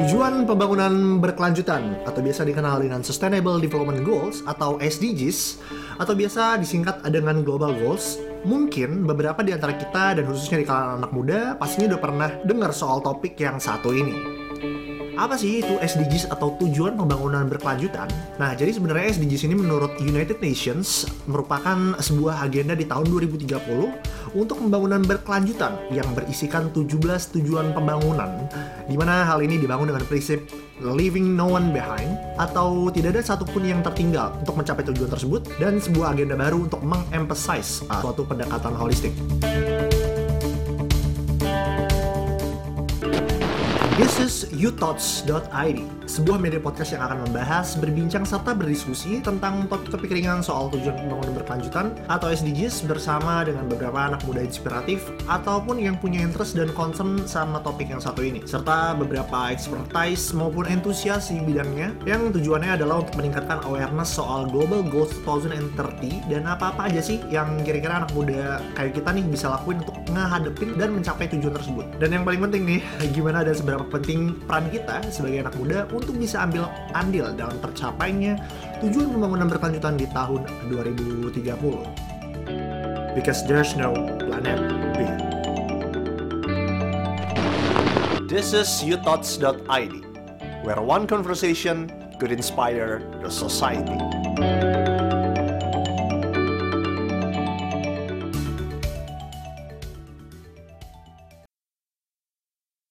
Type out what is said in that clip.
Tujuan pembangunan berkelanjutan atau biasa dikenal dengan Sustainable Development Goals atau SDGs atau biasa disingkat dengan Global Goals Mungkin beberapa di antara kita dan khususnya di kalangan anak muda pastinya udah pernah dengar soal topik yang satu ini. Apa sih itu SDGs atau tujuan pembangunan berkelanjutan? Nah, jadi sebenarnya SDGs ini menurut United Nations merupakan sebuah agenda di tahun 2030 untuk pembangunan berkelanjutan yang berisikan 17 tujuan pembangunan di mana hal ini dibangun dengan prinsip leaving no one behind atau tidak ada satupun yang tertinggal untuk mencapai tujuan tersebut dan sebuah agenda baru untuk mengemphasize uh, suatu pendekatan holistik. This is youthoughts.id, sebuah media podcast yang akan membahas, berbincang, serta berdiskusi tentang topik-topik ringan soal tujuan pembangunan berkelanjutan atau SDGs bersama dengan beberapa anak muda inspiratif ataupun yang punya interest dan concern sama topik yang satu ini, serta beberapa expertise maupun entusias di bidangnya yang tujuannya adalah untuk meningkatkan awareness soal Global Goals 2030 dan apa-apa aja sih yang kira-kira anak muda kayak kita nih bisa lakuin untuk ngehadepin dan mencapai tujuan tersebut. Dan yang paling penting nih, gimana dan seberapa penting peran kita sebagai anak muda untuk bisa ambil andil dalam tercapainya tujuan pembangunan berkelanjutan di tahun 2030. Because there's no planet B. This is youthoughts.id, where one conversation could inspire the society.